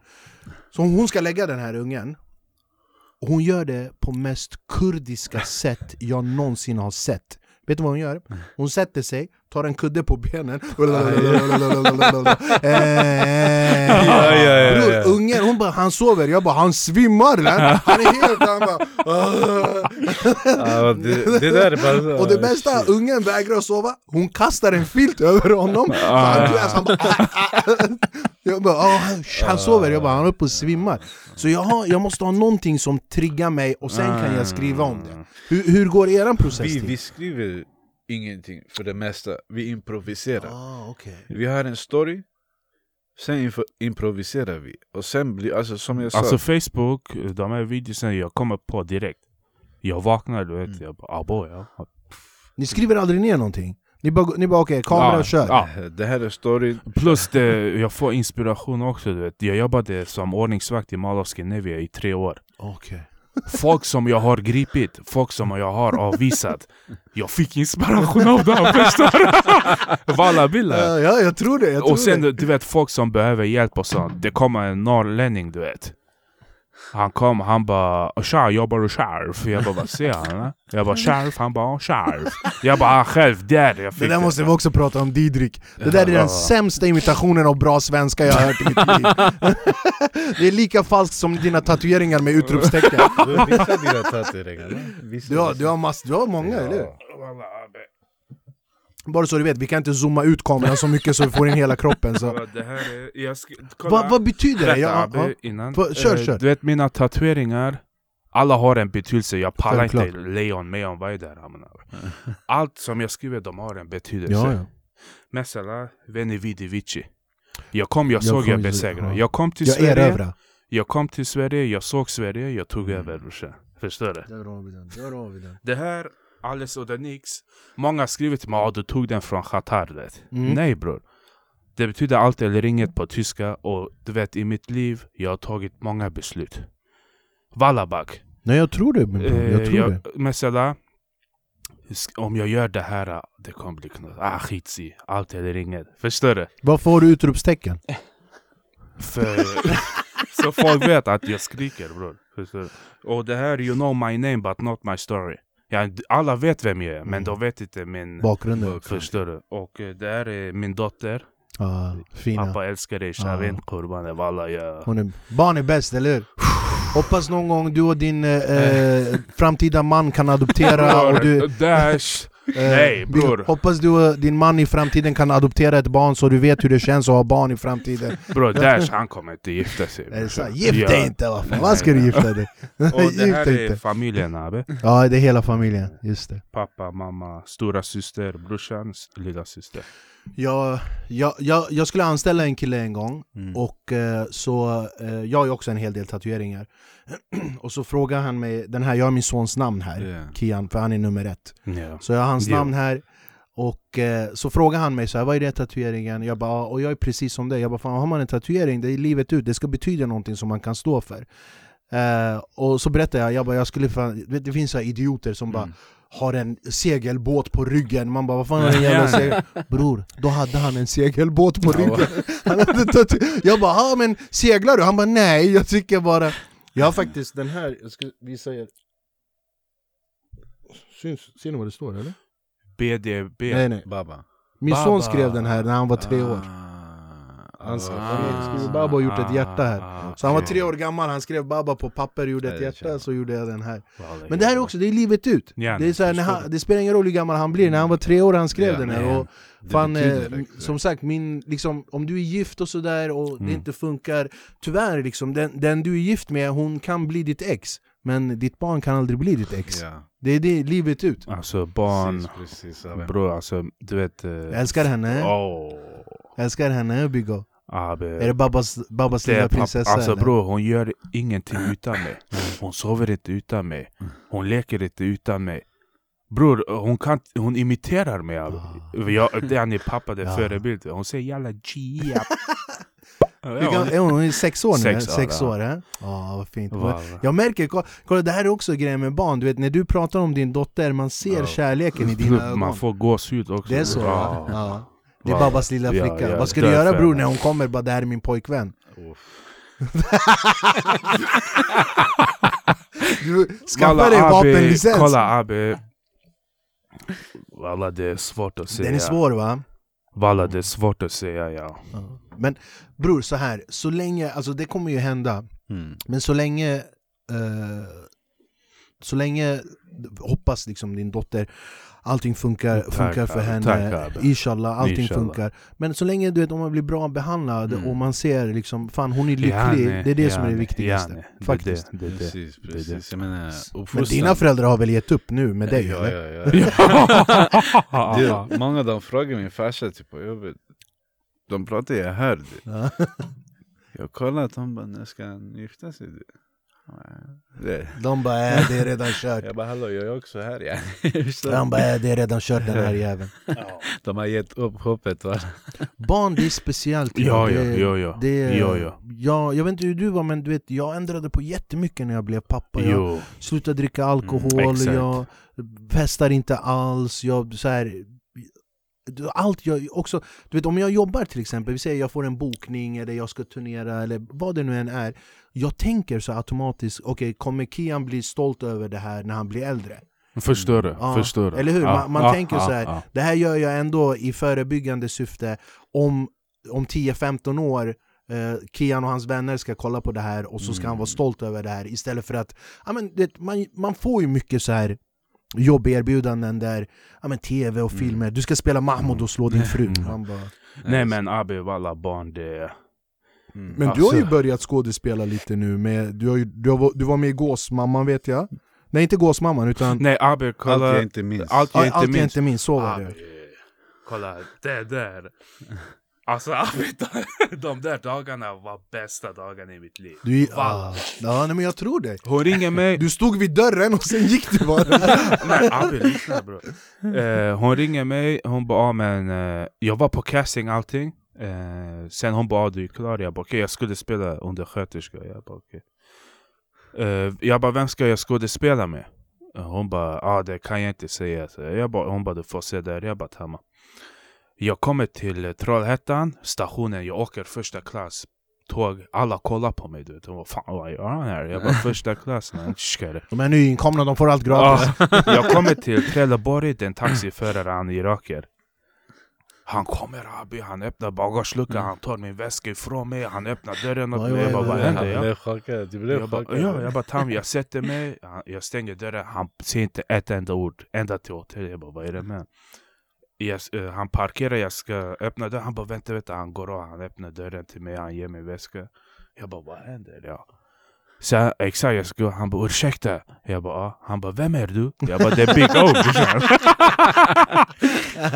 Så hon ska lägga den här ungen. Och hon gör det på mest kurdiska sätt jag någonsin har sett. Vet du vad hon gör? Hon sätter sig, tar en kudde på benen. Bror, ungen hon bara han sover, jag bara han svimmar eller? Han är helt, han bara "Ah." Det, det där är bara Och det bästa, ungen vägrar sova, hon kastar en filt över honom. Så han, vet, han bara, "Ah, ah." Jag bara, "Ah, han, han sover, jag bara han är uppe och svimmar. Så jag, har, jag måste ha någonting som triggar mig och sen kan jag skriva om det Hur, hur går eran process Vi, till? vi skriver ingenting för det mesta, vi improviserar. Ah, okay. Vi har en story, sen improviserar vi. Och sen blir, alltså som jag sa, Alltså Facebook, de här videorna jag kommer på direkt. Jag vaknar, du vet, Mm. jag bara abo ja. Ni skriver aldrig ner någonting? Ni bara, ni bara okej, kamera Ja, kör? ja. det här är storyn. Plus det, jag får inspiration också du vet. Jag jobbade som ordningsvakt i Mall of Scandinavia i tre år. Okej. Folk som jag har gripit, folk som jag har avvisat. Jag fick inspiration av dem, förstår du? Walla billa. Ja, ja, jag tror det, jag tror Och sen det du vet folk som behöver hjälp och sånt. Det kommer en norrlänning du vet. Han kom, han bara Tja, jobbar du sheriff? Jag bara vad säger han? eller?" Jag bara sheriff, han bara sheriff. Jag bara "Ah, själv, där jag Det fick där måste vi också prata om Didrik Det där är den sämsta imitationen av bra svenska jag har hört i mitt liv Det är lika falskt som dina tatueringar med utropstecken Vissa dina tatueringar. va? Vissa- Du har, du har, mass, du har många, eller hur? Bara så du vet, vi kan inte zooma ut kameran så mycket så vi får in hela kroppen så. Det här är, jag sk- kolla. Vad, vad betyder det? Berätta Ja, Abbe, ja. innan. Va- kör, Eh, kör. Du vet mina tatueringar, alla har en betydelse. Jag pallar inte lejon, mejon, vad är det här? Jag? Allt som jag skriver, de har en betydelse. Ja, ja. Mesela, veni vidi vici. Jag kom, jag, Jag såg, kom, jag besegrade. ja. Jag kom till Jag Sverige, erövrar. jag kom till Sverige, jag såg Sverige, jag tog Mm. över brorsan. Förstår du? Där har vi den, där har vi den. Det här, Alice och Nix, många har skrivit till mig att du tog den från Qatar. Mm. Nej bror. Det betyder allt eller inget på tyska och du vet i mitt liv, jag har tagit många beslut. Wallabak. Nej jag tror det, min bror. jag Eh, tror jag, det. Mesela, om jag gör det här, det kommer bli knut. Ah skits i, allt eller inget. Förstår du? Varför har du utropstecken? För, så folk vet att jag skriker bror. Förstår du? Och det här, you know my name but not my story. Ja, alla vet vem jag är, men Mm. de vet inte min... Bakgrunden? Förstår du? Och eh, det här är min dotter. Ja, fina. Pappa älskar dig, Shavin, Kurban, Walla. Jag... Hon är, barn är bäst, eller hur? Hoppas någon gång du och din eh, eh, framtida man kan adoptera och du... Dash! Eh, Nej, bror. Hoppas du och din man i framtiden kan adoptera ett barn så du vet hur det känns att ha barn i framtiden. Bror, Dash han kommer inte gifta sig. Brorsan. Gift dig inte! Vad fan, vad ska du gifta dig? Och det här är familjen Abbe. Ja, det är hela familjen, just det. Pappa, mamma, stora syster, brorsan, lilla syster. Jag, jag, jag, jag skulle anställa en kille en gång Mm. Och eh, så, eh, jag har ju också en hel del tatueringar Och så frågar han mig, den här, jag har min sons namn här, Yeah. Kian, för han är nummer ett Ja. Så jag har hans Jo. namn här Och eh, så frågar han mig så här, vad är det tatueringen? Jag bara, "Ja, och jag är precis som dig Jag bara, fan har man en tatuering, det är livet ut, det ska betyda någonting som man kan stå för eh, Och så berättar jag, jag bara, jag skulle fan, det finns så här idioter som bara Mm. Har en segelbåt på ryggen, man bara vad fan har en jävla segel... Bror, då hade han en segelbåt på ryggen han hade tatu- Jag bara ja men seglar du? Han bara nej, jag tycker bara Jag har faktiskt den här, jag ska visa er Syns, Ser ni vad det står eller? BDB. Nej nej, Baba. min Baba. son skrev den här när han var tre år Ah, Han skrev- ah, skrev Baba och gjort ett hjärta här. Så han var tre år gammal, han skrev Baba på papper, gjorde ett det hjärta, så gjorde jag den här. Men det här är också, det är livet ut. Ja, det, är så här, han, det spelar ingen roll hur gammal han blir, när han var tre år han skrev Ja, den här och Det Fan, eh, som sagt, min, liksom, om du är gift och sådär och det Mm. inte funkar Tyvärr, liksom, den, den du är gift med, hon kan bli ditt ex Men ditt barn kan aldrig bli ditt ex. Ja, Det är det livet ut. Alltså barn, precis, precis. bror alltså du vet... eh, Jag älskar henne, Åh, jag älskar henne Biggo Abbe. Är det Det är lilla prinsessa Alltså eller? bror, hon gör ingenting utan mig. Hon sover inte utan mig. Hon leker inte utan mig. Bror, hon, kan, hon imiterar mig. Abbe. Jag, det är ni pappa, det är Ja. förebild. Hon säger jalla. Hur gammal är hon? Hon är sex år nu? Sex Sex, år, år, ja. eh? Ja, vad fint Walla. Jag märker, kolla, kolla det här är också grejen med barn, du vet när du pratar om din dotter, man ser Ja. kärleken i dina ögon Man får gåshud också. Det är så? Ja. Ja. Det är Walla. Babas lilla Ja, flicka, ja, vad ska du göra bror när hon kommer? Bara det här är min pojkvän. Du skaffa dig vapenlicens! Kolla Abbe. Walla det är svårt att säga. Den är svår va? Walla det är svårt att säga ja. Men bror, så här, så länge, alltså det kommer ju hända Mm. Men så länge eh, Så länge Hoppas liksom din dotter Allting funkar, Tack, funkar för henne Tack. Inshallah, allting Inshallah. funkar Men så länge du vet, om man blir bra behandlad Mm. och man ser liksom Fan hon är lycklig, Yani, det är det som är det viktigaste. Det är Faktiskt det, det, det. Precis, det precis. Jag menar, Men dina föräldrar har väl gett upp nu med dig ja, eller? ja, ja. Ja. Det, många de frågar min farsa typ på jobbet. De pratar jag hörde. Ja. Jag kollar att de bara, när ska han gifta sig? Det. De bara äh, det är redan kört Jag bara, hallå jag är också här ja. De bara äh, det är redan kört den här jäveln De har gett upp hoppet va? Barn det är speciellt Ja, ja, det, ja, ja. Det, Ja, ja. ja, jag vet inte hur du var men du vet, jag ändrade på jättemycket när jag blev pappa jag Jo. slutade dricka alkohol, Mm, jag festar inte alls, jag så här, allt jag också, du vet om jag jobbar till exempel, vi säger jag får en bokning eller jag ska turnera eller vad det nu än är Jag tänker så automatiskt, okej kommer Kian bli stolt över det här när han blir äldre? Förstår du? Ja, Förstår du? eller hur? Ja, Man- man ja, tänker så här. Det här gör jag ändå i förebyggande syfte om, om 10-15 år eh, Kian och hans vänner ska kolla på det här och så ska han vara stolt över det här istället för att ja, men det, man, man får ju mycket så här jobberbjudanden där, ja men tv och filmer, du ska spela Mahmoud och slå din fru. Mm. Han bara, Nej men Abi alla barn det... Mm. men du har ju Alltså- börjat skådespela lite nu, med, du, har ju, du, har, du var med i Gåsmamman vet jag. Nej inte Gåsmamman utan Nej Abi Allt kolla... jag inte minns. Allt jag Allt inte jag minns. inte minns, så var det. Kolla, det där. Alltså Abi, de, där dagarna var bästa dagarna i mitt liv. Du, ah, ja, nej, men jag tror det. Hon ringer mig, Du stod vid dörren och sen gick du bara. Nej Abi lyssna bror. Eh, Hon ringer mig, hon bara ah, men eh, Jag var på casting allting. Eh, Sen hon bara ah, du är klar, jag bara okej jag skulle spela undersköterska. Jag bara okej. Eh, Jag bara vem ska jag skådespela med? Eh, Hon bara ah, det kan jag inte säga. Så jag bara, Hon bara du får se där, jag bara tamma Jag kommer till Trollhättan, stationen, jag åker första klass Tåg, alla kollar på mig du vet, de bara fan vad gör han här? Jag bara första klass man, De är nyinkomna, de får allt gratis. Ja, jag kommer till Trelleborg, den taxiförare, han är iraker. Han kommer Abi, han öppnar bagageluckan, han tar min väska ifrån mig, han öppnar dörren åt mig. Jag bara, vad händer? Jag, blev chockad, du blev jag bara, chockad. ja, jag bara, Tam, jag sätter mig, jag stänger dörren, han säger inte ett enda ord, ända till hotellet. Jag bara, vad är det med? Jag, eh, han parkerar, jag ska öppna dörren, han bara, vänta, vänta, han går av, han öppnar dörren till mig, han ger mig väska. Jag bara, vad händer? Ja. Så exakt, jag ska, han bara ursäkta. Jag bara, ja. Han bara, vem är du? Jag bara, det är Big O.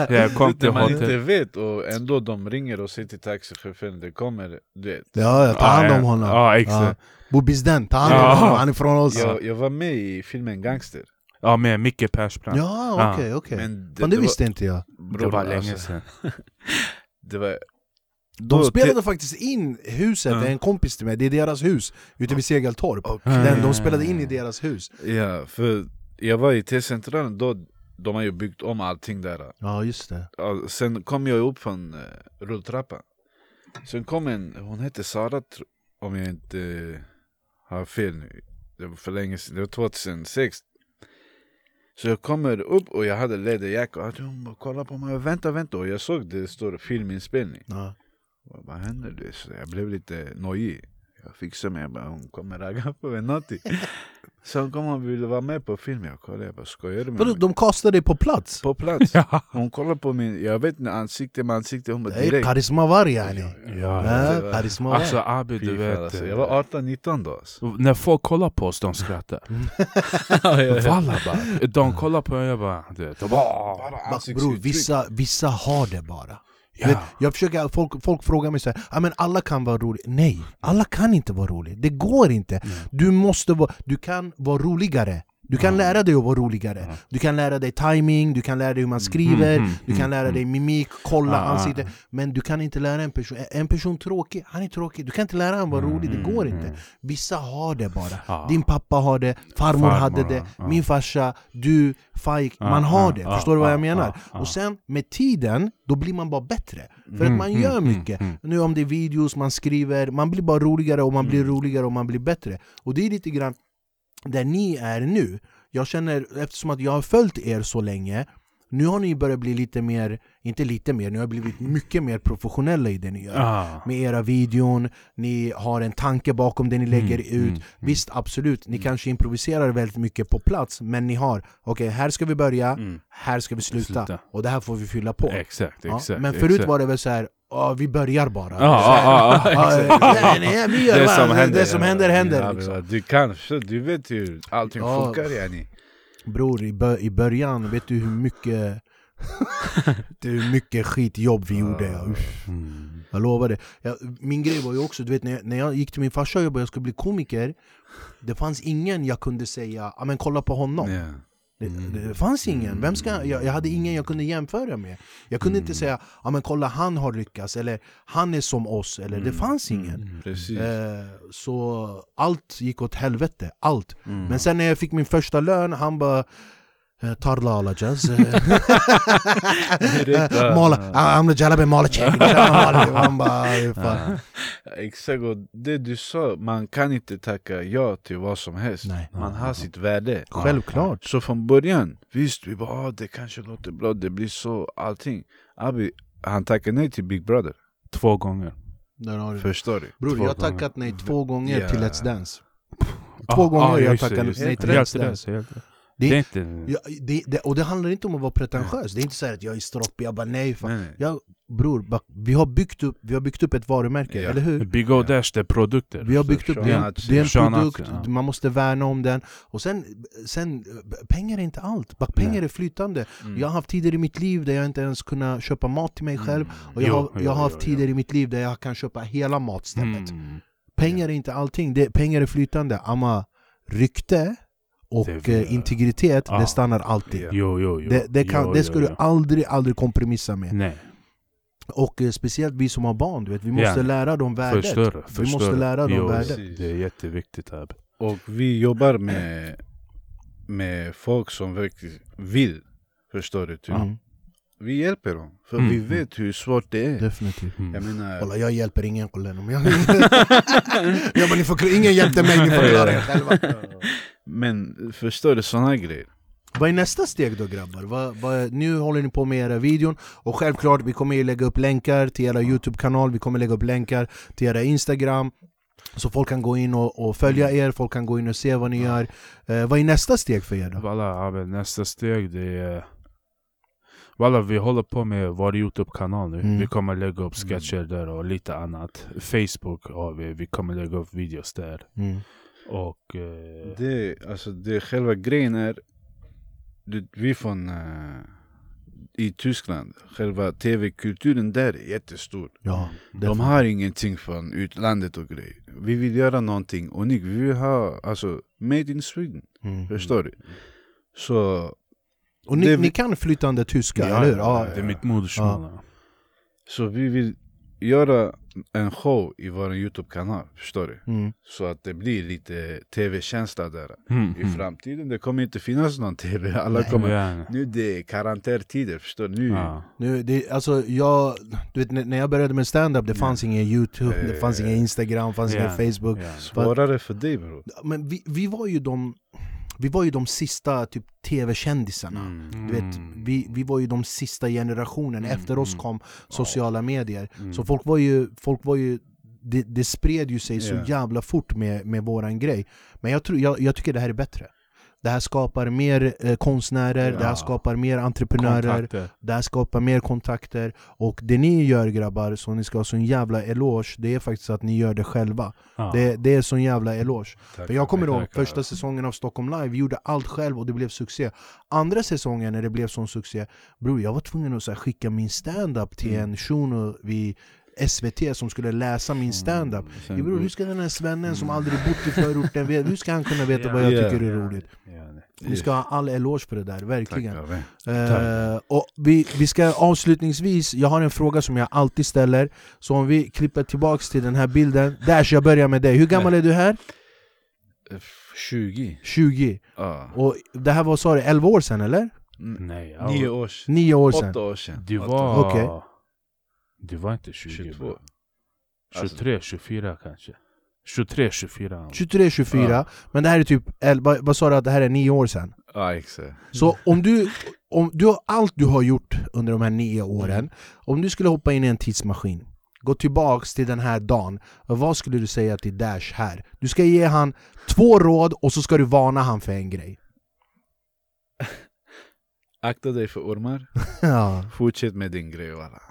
Jag kom till man inte vet och ändå de ringer och säger till taxichauffören det kommer, du vet. Ja, jag tar hand om honom. Ja, exakt. Ja. Bobis den, ta hand om Ja. honom, han är från oss. Jag, jag var med i filmen Gangster. Ja, med Micke Persbrandt. Ja, Ja. okej, okej. Men Men det visste inte jag. var, det var länge alltså, sedan. Det var, De Då- spelade faktiskt in huset, Ja. en kompis till mig, det är deras hus ute vid Segeltorp. Okej. Den, de spelade in i deras hus. ja, för jag var i T-centralen då, de har ju byggt om allting där. Ja, just det. Ja, Sen kom jag upp från uh, rulltrappan. Sen kom en, hon hette Sara om jag inte eh, har fel nu. Det var för länge sedan, det var 2006. Så jag kommer upp och jag hade läderjacka och hon bara kolla på mig, vänta vänta och jag såg det står filminspelning. Ja. Vad, vad händer det? Så jag blev lite nojig. Jag fixar mig, jag bara, hon kommer ragga på mig någonting. Sen kom hon och ville vara med på film, jag kollade, jag bara skojar du med Vadå, mig? de kastade dig på plats? På plats. Ja. Hon kollar på min, jag vet inte, ansikte med ansikte, hon bara Det är direkt. karismavar yani. Ja, Ja. var- karismavar. Alltså Abi, Fy du vet. alltså. eh, Jag var 18-19 då alltså. När folk kollar på oss, de skrattar. Walla bara. De kollar på mig, jag bara, du vet. De bara, Va, Bror, vissa, vissa har det bara. Ja. Vet, jag försöker, folk, folk frågar mig så här, ah, men alla kan vara roliga. Nej, alla kan inte vara roliga. Det går inte. Du måste vara, du kan vara roligare. Du kan lära dig att vara roligare. Du kan lära dig timing, du kan lära dig hur man skriver, Mm, mm, du kan mm, lära mm. dig mimik, kolla Ah, ah. ansikte. Men du kan inte lära en person, en person tråkig, han är tråkig. Du kan inte lära honom vara rolig, det går inte. Vissa har det bara. Ah. Din pappa har det, farmor, hade det, ah. min farsa, du, Faik. Ah, Man har ah, det, ah, förstår du vad ah, jag menar? ah, ah. Och sen med tiden, då blir man bara bättre. För Mm, att man mm, gör mm, mycket. mm. Nu om det är videos, man skriver, man blir bara roligare och man blir Mm. roligare och man blir bättre. Och det är lite grann där ni är nu. Jag känner, eftersom att jag har följt er så länge, nu har ni börjat bli lite mer, inte lite mer, ni har blivit mycket mer professionella i det ni gör. Ah. Med era videon, ni har en tanke bakom det ni lägger Mm, ut. mm, Visst, absolut, ni kanske improviserar väldigt mycket på plats, men ni har, okej här ska vi börja, Mm. här ska vi sluta, Sluta. och det här får vi fylla på. Exakt, Ja, exakt. men förut exakt. var det väl så här, "Ja, vi börjar bara. Nej, vi gör Det som händer, det som händer händer. Ja, liksom. Du kan, så du vet hur allting Ja. funkar yani. Bror, i, bö- i början, vet du hur mycket det är mycket skitjobb vi gjorde? Mm. Jag lovar det. Jag, min grej var ju också, du vet när jag, när jag gick till min farsa och jobbade, jag skulle bli komiker Det fanns ingen jag kunde säga, men kolla på honom Ja. Det, det fanns ingen, vem ska, jag, jag hade ingen jag kunde jämföra med. Jag kunde inte säga, men kolla han har lyckats, eller han är som oss, eller det fanns ingen. Precis. Eh, så allt gick åt helvete, allt. Men sen när jag fick min första lön, han bara Tarla alacağız. Mala, amla jalabe mala check. Han bara, fan. Exakt, och det du sa, man kan inte tacka ja till vad som helst. Nej. Man har sitt värde. Självklart. Så från början, visst vi bara ah, det kanske låter bra, det blir så, allting. Abi, han tackade nej till Big Brother. Två gånger. Där har du. Förstår du? Bror, Två jag har tackat nej två gånger Ja. till Let's Dance. Två gånger Ah, jag tackade det. nej till Let's Dance. Det Det- är inte... Ja, det, det, och det handlar inte om att vara pretentiös, det är inte så här att jag är stroppig, jag bara nej fan. Nej, nej. Jag, bror, vi har, byggt upp, vi har byggt upp ett varumärke, Ja. eller hur? Big O Dash, det är produkter. Vi har byggt upp, det är en, det är en Sean produkt, ja. man måste värna om den. Och sen, sen pengar är inte allt, Bara pengar Nej. är flytande. Mm. Jag har haft tider i mitt liv där jag inte ens kunnat köpa mat till mig själv. Och jag, Jo, har, jo, jag har haft jo, tider i mitt liv där jag kan köpa hela matstället. Mm. Pengar är inte allting, det, pengar är flytande. Amma, rykte och Det eh, integritet, Ja. det stannar alltid. Ja. Jo, jo, jo. Det, det, kan, jo, det jo, ska du jo. aldrig, aldrig kompromissa med. Nej, Och eh, speciellt vi som har barn, du vet, vi måste Ja. lära dem värdet. förstörre. Vi måste lära dem jo, värdet. Precis. Det är jätteviktigt här. Och vi jobbar med, med folk som verkligen vill. Förstår du? Typ. Mm, Vi hjälper dem. För Mm, vi mm. vet hur svårt det är. definitivt. Mm. Jag menar... Kolla, jag hjälper ingen kollen om jag... jag bara, ni får, ingen hjälpte mig, ni får klara er själva. Men förstår du såna grejer? Vad är nästa steg då grabbar? Vad, vad, nu håller ni på med era videon och självklart vi kommer ju lägga upp länkar till era Youtube-kanal, vi kommer lägga upp länkar till era Instagram så folk kan gå in och, och följa er, folk kan gå in och se vad ni gör eh, Vad är nästa steg för er då? Men nästa steg det är... Walla, vi håller på med vår Youtube-kanal nu. Mm. Vi kommer lägga upp sketcher där och lite annat. Facebook har vi, vi kommer lägga upp videos där. Mm. Och... Eh, Det, alltså, det själva grejen är... Du, vi från... eh, I Tyskland, själva tv-kulturen där är jättestor. Ja, De har ingenting från utlandet och grejer. Vi vill göra någonting unikt. Vi vill ha, alltså, made in Sweden. mm. Förstår du? Så, Och ni, det ni kan flytande tyska, ja, eller hur? ja, Ja, det är mitt modersmål. ja. så vi vill göra en show i vår Youtube-kanal. Förstår du? mm. Så att det blir lite tv-känsla där. Mm, I mm. framtiden det kommer inte finnas någon tv. Alla Nej. kommer... Ja, Nu det är karantäntider, förstår du? Nu, ja. Nu, det, alltså jag, du vet, när jag började med stand-up det fanns ingen youtube, det fanns Eh, ingen instagram, det fanns ja, ingen facebook ja. Svårare för dig bror. Men vi, vi var ju de vi var ju de sista typ tv-kändisarna Mm. Du vet, vi, vi var ju de sista generationen, Mm, efter oss mm. kom sociala medier Mm. Så folk var ju, folk var ju det, det spred ju sig så Ja. jävla fort med, med våran grej Men jag, tror, jag, jag tycker det här är bättre Det här skapar mer eh, konstnärer, det här Ja. skapar mer entreprenörer Kontakter. Det här skapar mer kontakter Och det ni gör grabbar, så ni ska ha sån jävla eloge Det är faktiskt att ni gör det själva Ja. det, det är sån jävla eloge Tack. för jag kommer ihåg första säsongen av Stockholm Live, vi gjorde allt själv och det blev succé Andra säsongen när det blev sån succé, bror jag var tvungen att här, skicka min stand-up till Mm. en shuno vid SVT som skulle läsa min stand-up Sen- ja, bror, Hur ska den här svennen som aldrig bott i förorten, veta- hur ska han kunna veta vad jag Ja. tycker är roligt? Ja, nej. Ni ska ha all eloge för det där, verkligen. Eh, och vi, vi ska avslutningsvis, jag har en fråga som jag alltid ställer Så om vi klipper tillbaks till den här bilden Dash, jag börjar med dig, hur gammal är du här? Eh, 20? 20 Ja. Och det här var, sa du, 11 år sedan eller? Mm. Nej. Nio år sedan. 9 år sedan? Åtta år sedan. Du var... Okej. Du var inte 20 22. bro. Alltså- 23, 24 kanske. 23, 24. 23, 24, Ja. men det här är typ, vad, vad sa du att det här är 9 år sedan? Ja exakt. Så om du, om du har allt du har gjort under de här 9 åren Om du skulle hoppa in i en tidsmaskin Gå tillbaks till den här dagen Vad skulle du säga till Dash här? Du ska ge han två råd och så ska du varna han för en grej Akta dig för ormar. Ja, Fortsätt med din grej walla.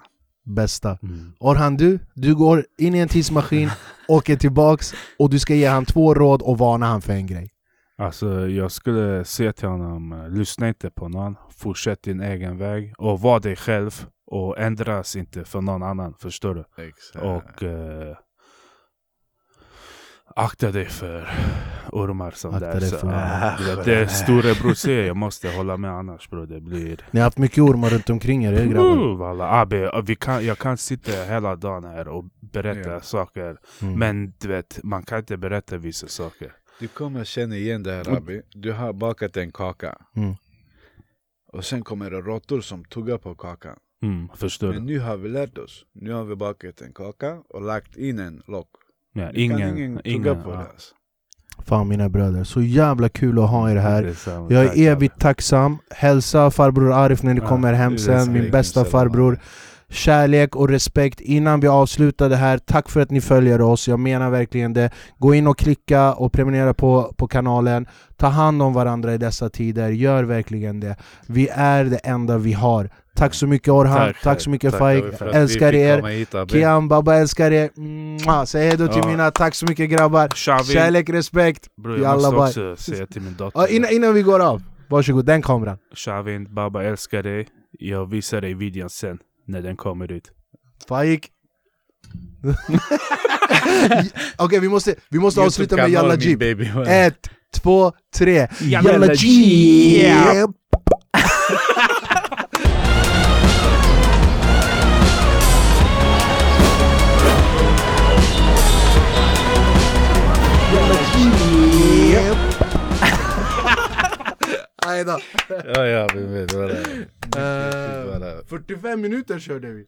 Bästa Mm. Orhan du, du går in i en tidsmaskin, åker tillbaks och du ska ge han två råd och varna han för en grej Alltså jag skulle säga till honom, eh, lyssna inte på någon, fortsätt din egen väg och var dig själv och ändras inte för någon annan, förstår du? Exakt. Och eh, akta dig för ormar som Akta där. Så, för ah, du vet, det storebror säger, jag måste hålla med annars bro, det blir... Ni har haft mycket ormar runt omkring er, er grabbar Uh, walla, Abi, vi kan, jag kan sitta hela dagen här och berätta Ja. saker, Mm. men du vet, man kan inte berätta vissa saker. Du kommer känna igen det här Abi. Du har bakat en kaka. Mm. Och sen kommer det råttor som tuggar på kakan. Mm, förstår Men nu har vi lärt oss. Nu har vi bakat en kaka och lagt in en lock. Ja, ingen, kan ingen tugga ingen, på ja. det. Alltså. Fan mina bröder, så jävla kul att ha er här. Jag är evigt tacksam, hälsa farbror Arif när ni kommer hem sen, min bästa farbror kärlek och respekt innan vi avslutar det här. Tack för att ni följer oss, jag menar verkligen det. Gå in och klicka och prenumerera på, på kanalen. Ta hand om varandra i dessa tider, gör verkligen det. Vi är det enda vi har. Tack så mycket Orhan, tack, så mycket Faik, älskar er. hit. Kian, Baba älskar er. Mwah. Säg hejdå till Ja. mina, tack så mycket grabbar. Shavin, Kärlek, respekt. bror vi jag alla måste också säga till min dotter. Ja, innan, innan vi går av, varsågod, den kameran. Shavin, Baba älskar dig. Jag visar dig videon sen, när den kommer ut. Faik. Okej vi måste, vi måste avsluta med Jalla Jeep. baby. Ett, två, tre. Jalla Jalla Jeep. Aj då. Ja, ja, vi vet vad det är. Eh, Bara- 45 minuter körde vi.